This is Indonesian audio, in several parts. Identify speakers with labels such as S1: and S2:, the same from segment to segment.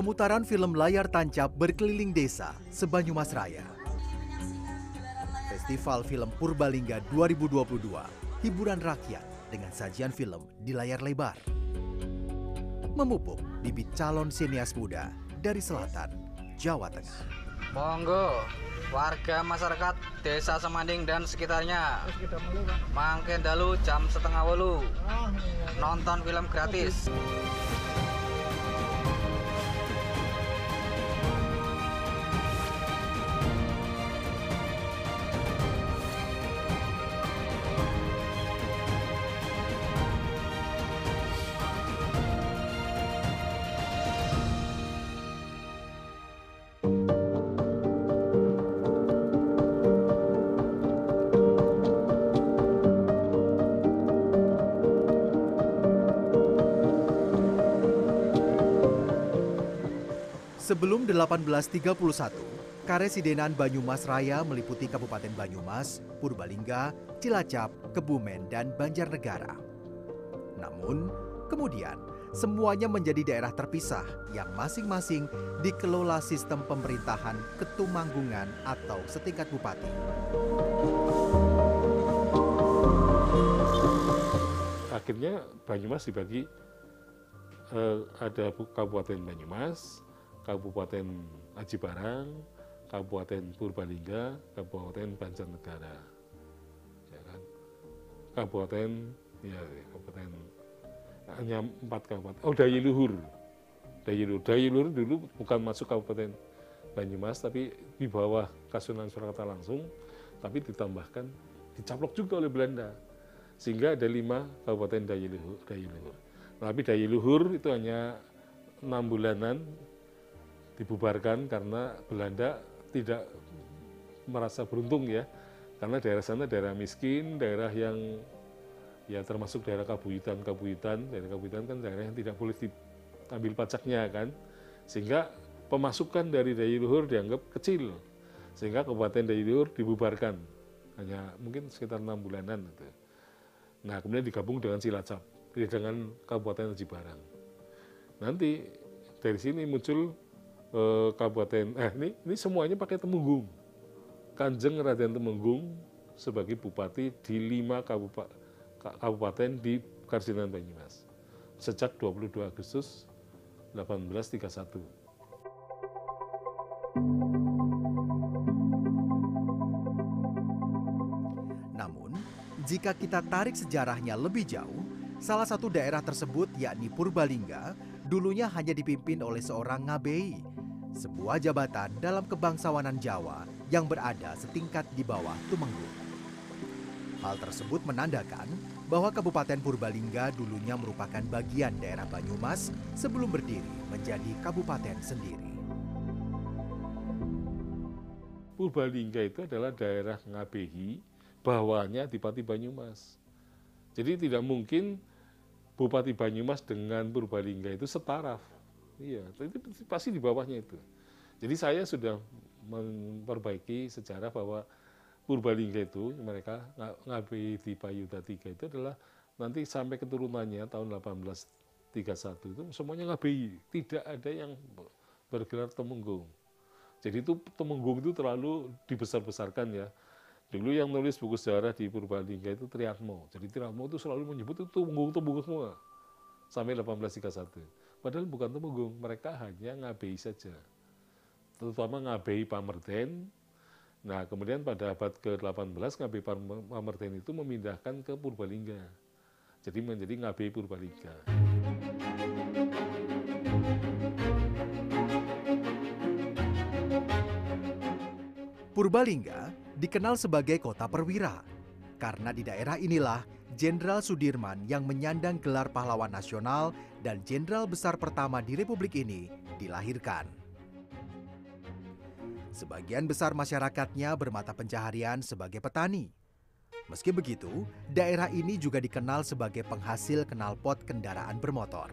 S1: Pemutaran film layar tancap berkeliling desa Sebanyumas Raya. Festival Film Purbalingga 2022, hiburan rakyat dengan sajian film di layar lebar. Memupuk bibit calon sinias muda dari selatan Jawa Tengah.
S2: Monggo, warga masyarakat Desa Semanding dan sekitarnya. Mangken dalu jam setengah wolu. Nonton film gratis.
S1: Sebelum 1831, Karesidenan Banyumas Raya meliputi Kabupaten Banyumas, Purbalingga, Cilacap, Kebumen, dan Banjarnegara. Namun, kemudian semuanya menjadi daerah terpisah yang masing-masing dikelola sistem pemerintahan ketumanggungan atau setingkat bupati.
S3: Akhirnya Banyumas dibagi eh, ada Bu- Kabupaten Banyumas, Kabupaten Aji Barang, Kabupaten Purbalingga, Kabupaten Banjarnegara, ya kan? Kabupaten ya Kabupaten hanya empat kabupaten. Oh Dayi Luhur, Dayi Luhur, Dayi Luhur dulu bukan masuk Kabupaten Banyumas tapi di bawah Kasunan Surakarta langsung, tapi ditambahkan dicaplok juga oleh Belanda sehingga ada lima kabupaten Dayi Luhur. Dayi Luhur. Tapi Dayi Luhur itu hanya enam bulanan dibubarkan karena Belanda tidak merasa beruntung ya, karena daerah sana daerah miskin, daerah yang ya termasuk daerah kabuyutan kabuyutan, daerah kabuyutan kan daerah yang tidak boleh diambil pajaknya kan, sehingga pemasukan dari Dayi Luhur dianggap kecil, sehingga Kabupaten Dayi Luhur dibubarkan. Hanya mungkin sekitar enam bulanan gitu. Nah, kemudian digabung dengan Cilacap, dengan Kabupaten Aji Barang. Nanti dari sini muncul eh, Kabupaten, eh ini, ini semuanya pakai Temenggung. Kanjeng Raden Temenggung sebagai bupati di lima kabupa- ka- kabupaten di Karsinan Banyumas. Sejak 22 Agustus 1831.
S1: Namun, jika kita tarik sejarahnya lebih jauh, salah satu daerah tersebut yakni Purbalingga dulunya hanya dipimpin oleh seorang ngabei, sebuah jabatan dalam kebangsawanan Jawa yang berada setingkat di bawah Tumenggung. Hal tersebut menandakan bahwa Kabupaten Purbalingga dulunya merupakan bagian daerah Banyumas sebelum berdiri menjadi kabupaten sendiri.
S3: Purbalingga itu adalah daerah Ngabehi, bawahnya Dipati Banyumas. Jadi tidak mungkin Bupati Banyumas dengan Purbalingga itu setaraf. Iya, itu pasti di bawahnya itu. Jadi saya sudah memperbaiki sejarah bahwa Purbalingga itu mereka Nga- Ngabehi di Payuda III itu adalah nanti sampai keturunannya tahun 1831 itu semuanya Ngabehi, tidak ada yang bergelar Temenggung. Jadi itu Temenggung itu terlalu dibesar-besarkan ya. Dulu yang nulis buku sejarah di Purbalingga itu Triatmo. Jadi Triatmo itu selalu menyebut itu Temenggung-Temenggung semua. Sampai 1831. Padahal bukan Temenggung, mereka hanya ngabei saja. Terutama ngabei Pamerden. Nah kemudian pada abad ke-18 ngabei Pam- Pamerden itu memindahkan ke Purbalingga. Jadi menjadi ngabei Purbalingga.
S1: Purbalingga dikenal sebagai kota perwira karena di daerah inilah Jenderal Sudirman yang menyandang gelar pahlawan nasional dan jenderal besar pertama di republik ini dilahirkan. Sebagian besar masyarakatnya bermata pencaharian sebagai petani. Meski begitu, daerah ini juga dikenal sebagai penghasil knalpot kendaraan bermotor.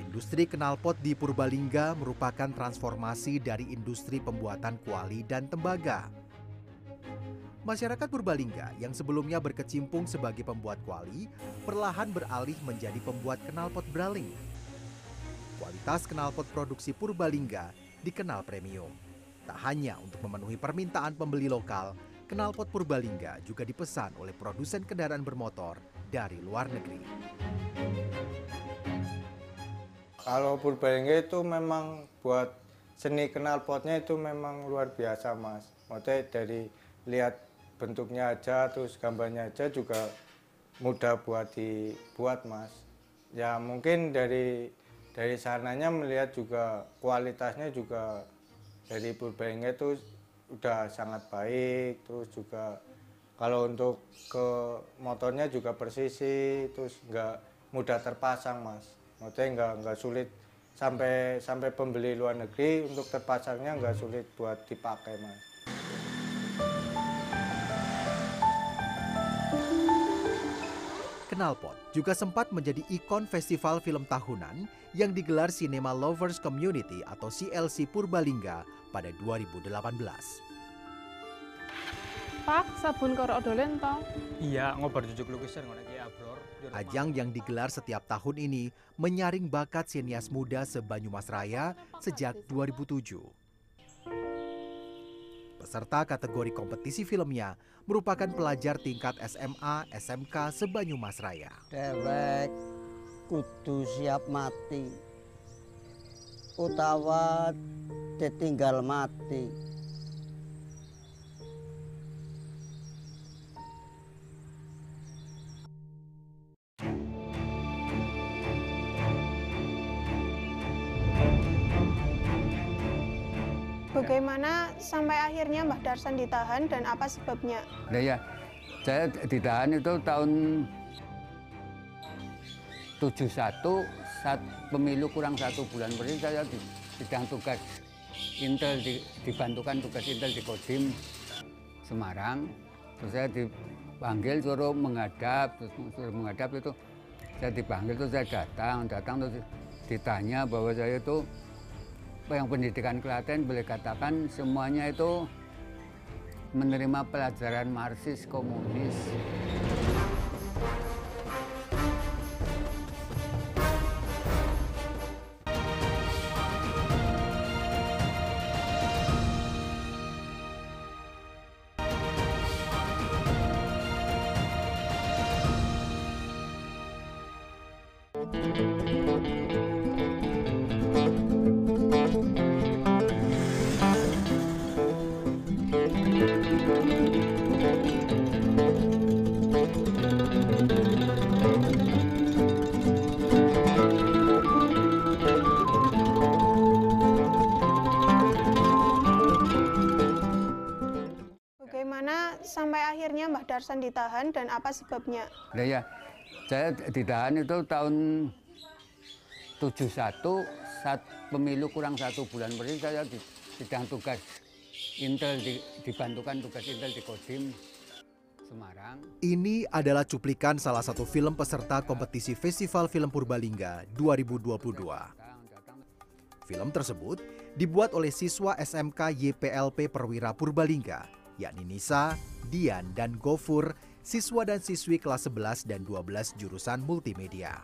S1: Industri knalpot di Purbalingga merupakan transformasi dari industri pembuatan kuali dan tembaga. Masyarakat Purbalingga yang sebelumnya berkecimpung sebagai pembuat kuali, perlahan beralih menjadi pembuat knalpot braling. kualitas knalpot produksi Purbalingga dikenal premium. Tak hanya untuk memenuhi permintaan pembeli lokal, knalpot Purbalingga juga dipesan oleh produsen kendaraan bermotor dari luar negeri.
S4: Kalau Purbalingga itu memang buat seni knalpotnya itu memang luar biasa mas. Maksudnya dari lihat bentuknya aja terus gambarnya aja juga mudah buat dibuat mas. Ya mungkin dari dari sananya melihat juga kualitasnya juga dari Purbalingga itu udah sangat baik terus juga kalau untuk ke motornya juga persisi terus nggak mudah terpasang mas maksudnya nggak nggak sulit sampai sampai pembeli luar negeri untuk terpasangnya nggak sulit buat dipakai mas
S1: Knalpot juga sempat menjadi ikon festival film tahunan yang digelar Cinema Lovers Community atau CLC Purbalingga pada 2018.
S5: Pak, sabun karo odolen to?
S6: Iya, ngobar jujuk lukisan ngono iki Abror.
S1: Ajang yang digelar setiap tahun ini menyaring bakat sinias muda se-Banyumas Raya sejak 2007. Peserta kategori kompetisi filmnya merupakan pelajar tingkat SMA, SMK se-Banyumas Raya.
S7: Dewek kudu siap mati utawa ditinggal mati.
S5: Bagaimana sampai akhirnya Mbah Darsan ditahan dan apa sebabnya?
S8: Nah ya, saya ditahan itu tahun 71 saat pemilu kurang satu bulan berarti saya di tugas Intel di, dibantukan tugas Intel di Kodim Semarang. Terus saya dipanggil suruh menghadap, terus suruh menghadap itu saya dipanggil terus saya datang, datang terus ditanya bahwa saya itu yang pendidikan Klaten boleh katakan semuanya itu menerima pelajaran Marxis komunis.
S5: Bagaimana sampai akhirnya Mbah Darsan ditahan dan apa sebabnya?
S8: Nah ya, saya ditahan itu tahun 71 saat pemilu kurang satu bulan berarti saya di bidang tugas Intel di, dibantukan tugas Intel di Kodim Semarang.
S1: Ini adalah cuplikan salah satu film peserta kompetisi Festival Film Purbalingga 2022. Film tersebut dibuat oleh siswa SMK YPLP Perwira Purbalingga, yakni Nisa, Dian, dan Gofur, siswa dan siswi kelas 11 dan 12 jurusan multimedia.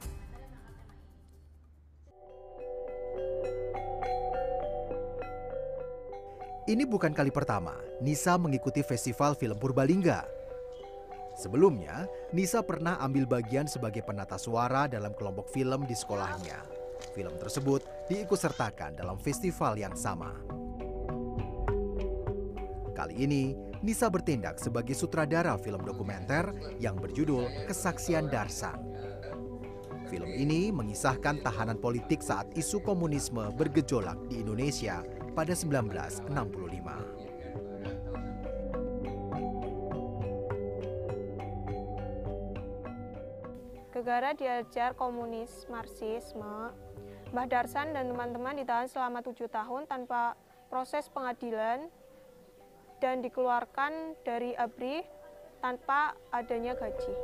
S1: Ini bukan kali pertama Nisa mengikuti Festival Film Purbalingga. Sebelumnya, Nisa pernah ambil bagian sebagai penata suara dalam kelompok film di sekolahnya. Film tersebut diikutsertakan dalam festival yang sama. Kali ini, Nisa bertindak sebagai sutradara film dokumenter yang berjudul Kesaksian Darsan. Film ini mengisahkan tahanan politik saat isu komunisme bergejolak di Indonesia pada 1965.
S5: Gegara diajar komunis Marxisme, Mbah Darsan dan teman-teman ditahan selama tujuh tahun tanpa proses pengadilan dan dikeluarkan dari ABRI tanpa adanya gaji.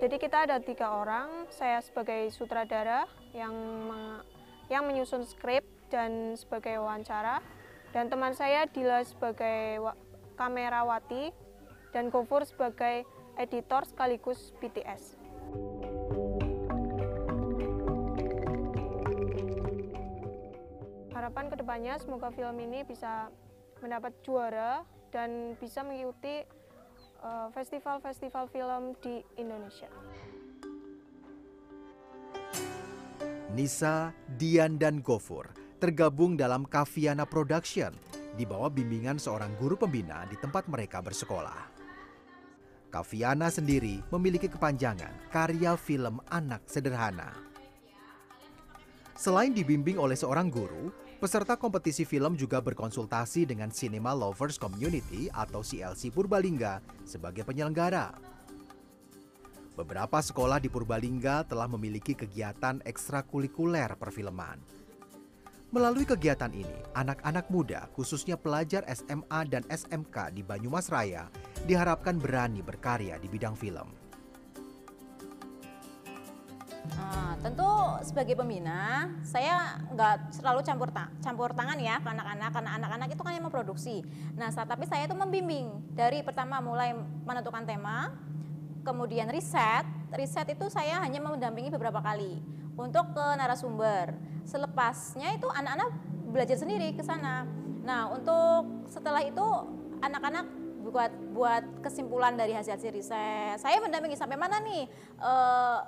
S5: Jadi kita ada tiga orang, saya sebagai sutradara yang yang menyusun skrip dan sebagai wawancara, dan teman saya Dila sebagai wa- kamerawati dan Gofur sebagai editor sekaligus BTS. Harapan ke depannya semoga film ini bisa mendapat juara dan bisa mengikuti eh, festival-festival film di Indonesia.
S1: Nisa, Dian, dan Gofur tergabung dalam Kaviana Production di bawah bimbingan seorang guru pembina di tempat mereka bersekolah. Kaviana sendiri memiliki kepanjangan karya film anak sederhana. Selain dibimbing oleh seorang guru, peserta kompetisi film juga berkonsultasi dengan Cinema Lovers Community atau CLC Purbalingga sebagai penyelenggara. Beberapa sekolah di Purbalingga telah memiliki kegiatan ekstrakurikuler perfilman. Melalui kegiatan ini, anak-anak muda, khususnya pelajar SMA dan SMK di Banyumas Raya, diharapkan berani berkarya di bidang film.
S9: Nah, tentu sebagai pembina, saya nggak selalu campur ta campur tangan ya ke anak-anak, karena anak-anak itu kan yang memproduksi. Nah, saat, tapi saya itu membimbing dari pertama mulai menentukan tema, kemudian riset. Riset itu saya hanya mendampingi beberapa kali untuk ke narasumber. Selepasnya itu anak-anak belajar sendiri ke sana. Nah, untuk setelah itu anak-anak buat buat kesimpulan dari hasil-hasil riset. Saya mendampingi sampai mana nih eh,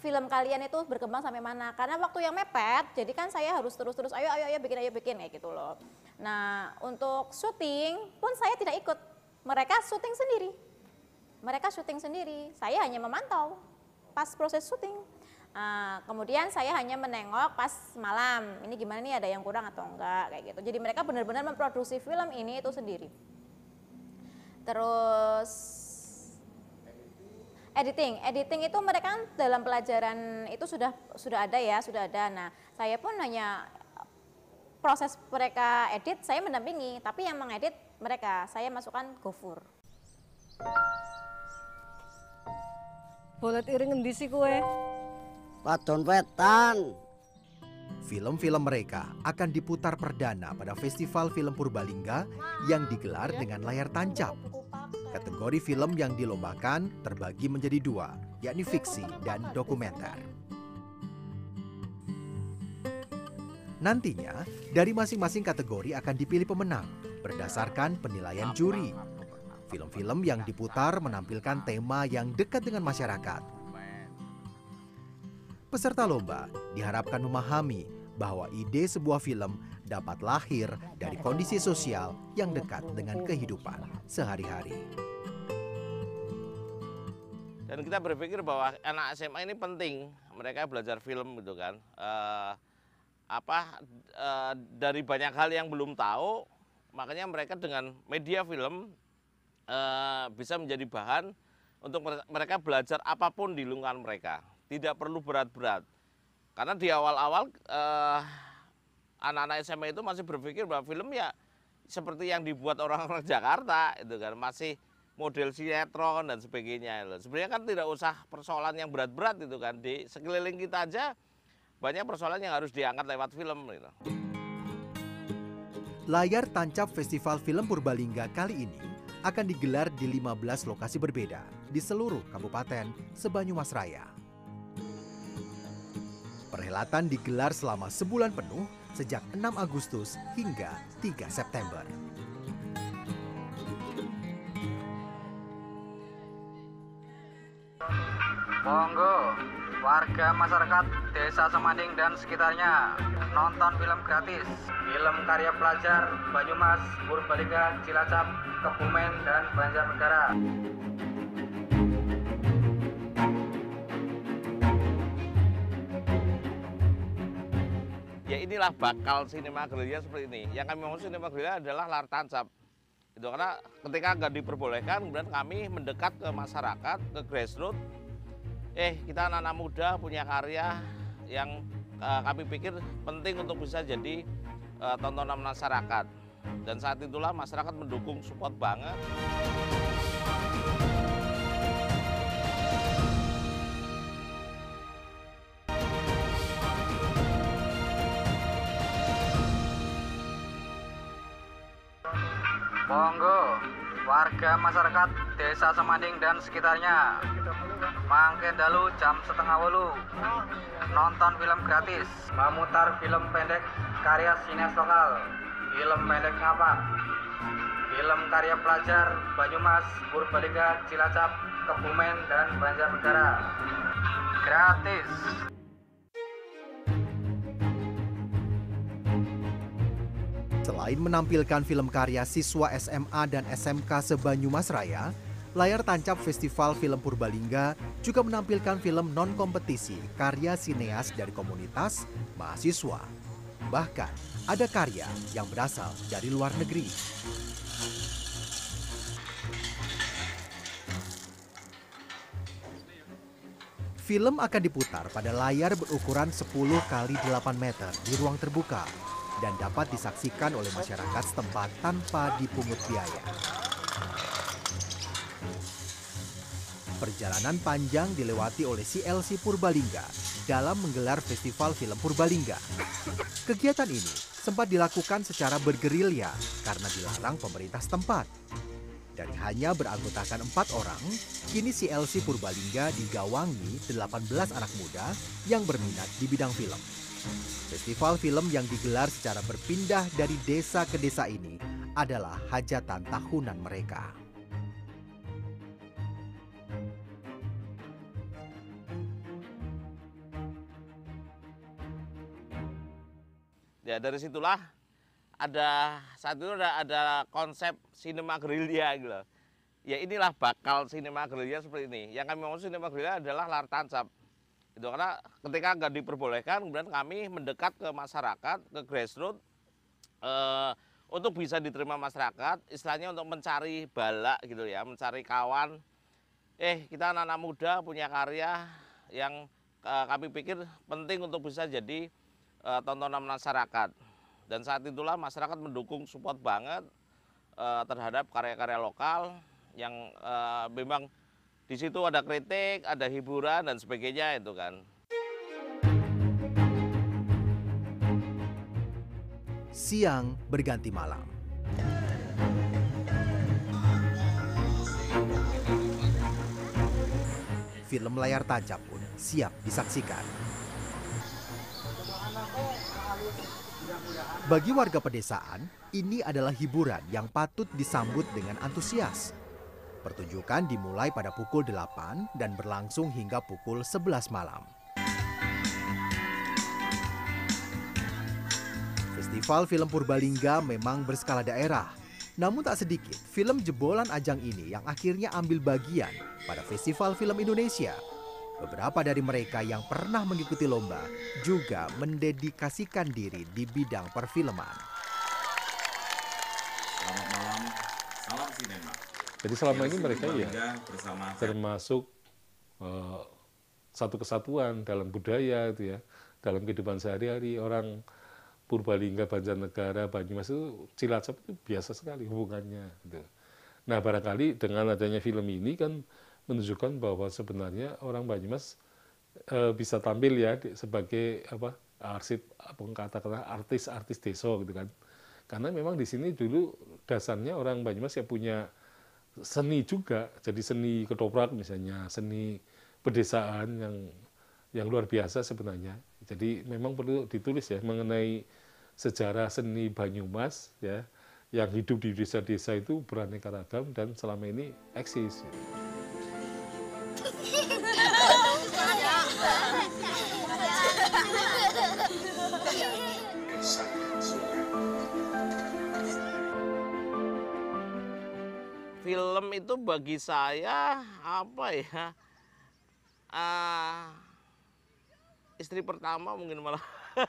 S9: film kalian itu berkembang sampai mana? Karena waktu yang mepet, jadi kan saya harus terus-terus ayo ayo ayo bikin ayo bikin kayak gitu loh. Nah, untuk syuting pun saya tidak ikut. Mereka syuting sendiri. Mereka syuting sendiri. Saya hanya memantau pas proses syuting. Nah, kemudian saya hanya menengok pas malam, ini gimana nih ada yang kurang atau enggak kayak gitu. Jadi mereka benar-benar memproduksi film ini itu sendiri. Terus editing, editing itu mereka kan dalam pelajaran itu sudah sudah ada ya, sudah ada. Nah, saya pun hanya proses mereka edit, saya mendampingi, tapi yang mengedit mereka, saya masukkan GoFur.
S10: Bolet iring ngendi sih kue?
S7: Wadon wetan.
S1: Film-film mereka akan diputar perdana pada Festival Film Purbalingga yang digelar dengan layar tancap. Kategori film yang dilombakan terbagi menjadi dua, yakni fiksi dan dokumenter. Nantinya, dari masing-masing kategori akan dipilih pemenang berdasarkan penilaian juri. Film-film yang diputar menampilkan tema yang dekat dengan masyarakat. Peserta lomba diharapkan memahami bahwa ide sebuah film dapat lahir dari kondisi sosial yang dekat dengan kehidupan sehari-hari.
S11: Dan kita berpikir bahwa anak SMA ini penting mereka belajar film gitu kan. Eh, apa eh, dari banyak hal yang belum tahu, makanya mereka dengan media film eh, bisa menjadi bahan untuk mere- mereka belajar apa pun di lingkungan mereka. Tidak perlu berat-berat. Karena di awal-awal eh, anak-anak SMA itu masih berpikir bahwa film ya seperti yang dibuat orang-orang Jakarta itu kan masih model sinetron dan sebagainya. Sebenarnya kan tidak usah persoalan yang berat-berat itu kan di sekeliling kita aja banyak persoalan yang harus diangkat lewat film gitu.
S1: Layar tancap Festival Film Purbalingga kali ini akan digelar di 15 lokasi berbeda di seluruh kabupaten Sebanyumas Raya. Perhelatan digelar selama sebulan penuh sejak 6 Agustus hingga 3 September.
S2: Monggo, warga masyarakat Desa Semanding dan sekitarnya nonton film gratis. Film karya pelajar Banyumas, Purbalingga, Cilacap, Kebumen, dan Banjarnegara.
S11: Inilah bakal sinema gerilya seperti ini. Yang kami mau sinema gerilya adalah lar tancap. Itu karena ketika nggak diperbolehkan, kemudian kami mendekat ke masyarakat, ke grassroots. Eh, kita anak-anak muda punya karya yang eh, kami pikir penting untuk bisa jadi eh, tontonan masyarakat. Dan saat itulah masyarakat mendukung support banget.
S2: Monggo, warga masyarakat desa Semanding dan sekitarnya. Mangke dalu jam setengah wolu. Nonton film gratis. Memutar film pendek karya sinias lokal. Film pendek ngapa film karya pelajar Banyumas Purbalingga Cilacap Kebumen dan Banjarnegara. Gratis
S1: Selain menampilkan film karya siswa SMA dan SMK Sebanyumas Raya, layar tancap Festival Film Purbalingga juga menampilkan film non-kompetisi karya sineas dari komunitas mahasiswa. Bahkan, ada karya yang berasal dari luar negeri. Film akan diputar pada layar berukuran 10 kali 8 meter di ruang terbuka dan dapat disaksikan oleh masyarakat setempat tanpa dipungut biaya. Perjalanan panjang dilewati oleh CLC Purbalingga dalam menggelar Festival Film Purbalingga. Kegiatan ini sempat dilakukan secara bergerilya karena dilarang pemerintah setempat. Dari hanya beranggotakan empat orang, kini CLC Purbalingga digawangi 18 anak muda yang berminat di bidang film. Festival film yang digelar secara berpindah dari desa ke desa ini adalah hajatan tahunan mereka.
S11: Ya dari situlah ada saat itu ada, ada konsep sinema gerilya gitu. Ya inilah bakal sinema gerilya seperti ini. Yang kami maksud sinema gerilya adalah lar tancap. Itu karena ketika nggak diperbolehkan, kemudian kami mendekat ke masyarakat, ke grassroots eh, untuk bisa diterima masyarakat, istilahnya untuk mencari balak gitu ya, mencari kawan. Eh kita anak-anak muda punya karya yang eh, kami pikir penting untuk bisa jadi eh, tontonan masyarakat. Dan saat itulah masyarakat mendukung support banget terhadap karya-karya lokal yang eh, memang di situ ada kritik, ada hiburan dan sebagainya itu kan.
S1: Siang berganti malam. Film layar tancap pun siap disaksikan. Bagi warga pedesaan, ini adalah hiburan yang patut disambut dengan antusias. Pertunjukan dimulai pada pukul 8 dan berlangsung hingga pukul 11 malam. Festival Film Purbalingga memang berskala daerah. Namun tak sedikit film jebolan ajang ini yang akhirnya ambil bagian pada Festival Film Indonesia. Beberapa dari mereka yang pernah mengikuti lomba juga mendedikasikan diri di bidang perfilman.
S3: Jadi selama ini
S12: CLC
S3: mereka ya
S12: bersama
S3: termasuk eh, satu kesatuan dalam budaya itu ya, dalam kehidupan sehari-hari orang Purbalingga, Banjarnegara, Banyumas itu Cilacap itu biasa sekali hubungannya. Gitu. Nah barangkali dengan adanya film ini kan menunjukkan bahwa sebenarnya orang Banyumas eh, bisa tampil ya di- sebagai apa arsip apa katakanlah artis-artis desa gitu kan. Karena memang di sini dulu dasarnya orang Banyumas ya punya seni juga, jadi seni ketoprak misalnya, seni pedesaan yang yang luar biasa sebenarnya. Jadi memang perlu ditulis ya mengenai sejarah seni Banyumas ya yang hidup di desa-desa itu beraneka ragam dan selama ini eksis.
S11: Film itu bagi saya apa ya? ah, istri pertama mungkin malah.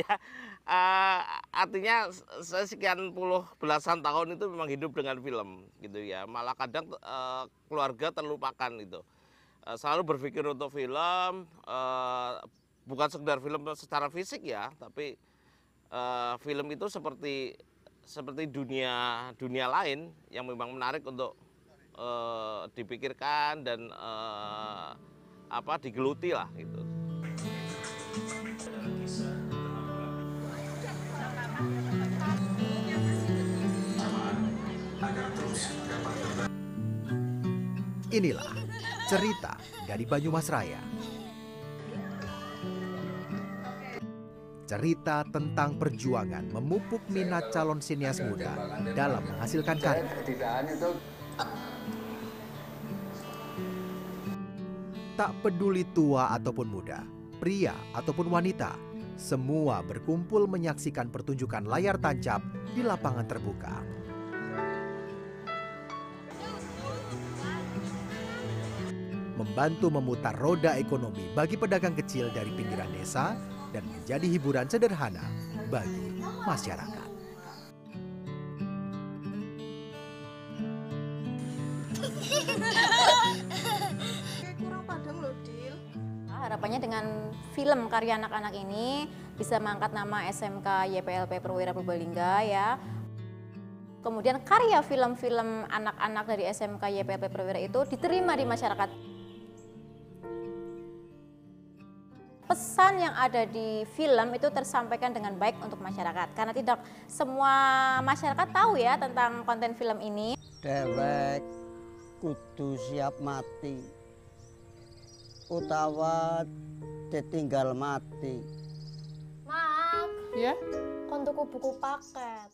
S11: ya, ah, artinya saya sekian puluh belasan tahun itu memang hidup dengan film gitu ya. Malah kadang eh, keluarga terlupakan itu. Eh, selalu berpikir untuk film, eh, bukan sekedar film secara fisik ya, tapi eh, film itu seperti seperti dunia dunia lain yang memang menarik untuk uh, dipikirkan dan uh, apa digeluti lah gitu.
S1: Inilah cerita dari Banyumas Raya. Cerita tentang perjuangan memupuk minat calon sinias muda dalam menghasilkan karya. Tak peduli tua ataupun muda, pria ataupun wanita, semua berkumpul menyaksikan pertunjukan layar tancap di lapangan terbuka. Membantu memutar roda ekonomi bagi pedagang kecil dari pinggiran desa dan menjadi hiburan sederhana bagi masyarakat.
S5: Kurang padang loh, Dil.
S9: Harapannya dengan film karya anak-anak ini bisa mengangkat nama SMK YPLP Perwira Purbalingga ya. Kemudian karya film-film anak-anak dari SMK YPLP Perwira itu diterima di masyarakat. Pesan yang ada di film itu tersampaikan dengan baik untuk masyarakat karena tidak semua masyarakat tahu ya tentang konten film ini.
S7: Dewek kudu siap mati utawa ditinggal mati.
S13: Mak,
S14: Ya?
S13: kon tuku buku paket.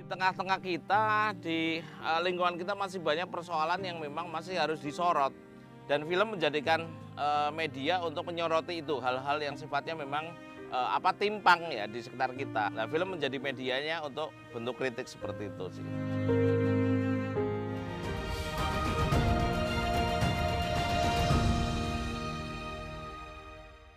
S11: Di tengah-tengah kita, di eh, lingkungan kita masih banyak persoalan yang memang masih harus disorot. Dan film menjadikan eh, media untuk menyoroti itu, hal-hal yang sifatnya memang eh, apa timpang ya di sekitar kita. Nah, film menjadi medianya untuk bentuk kritik seperti itu sih.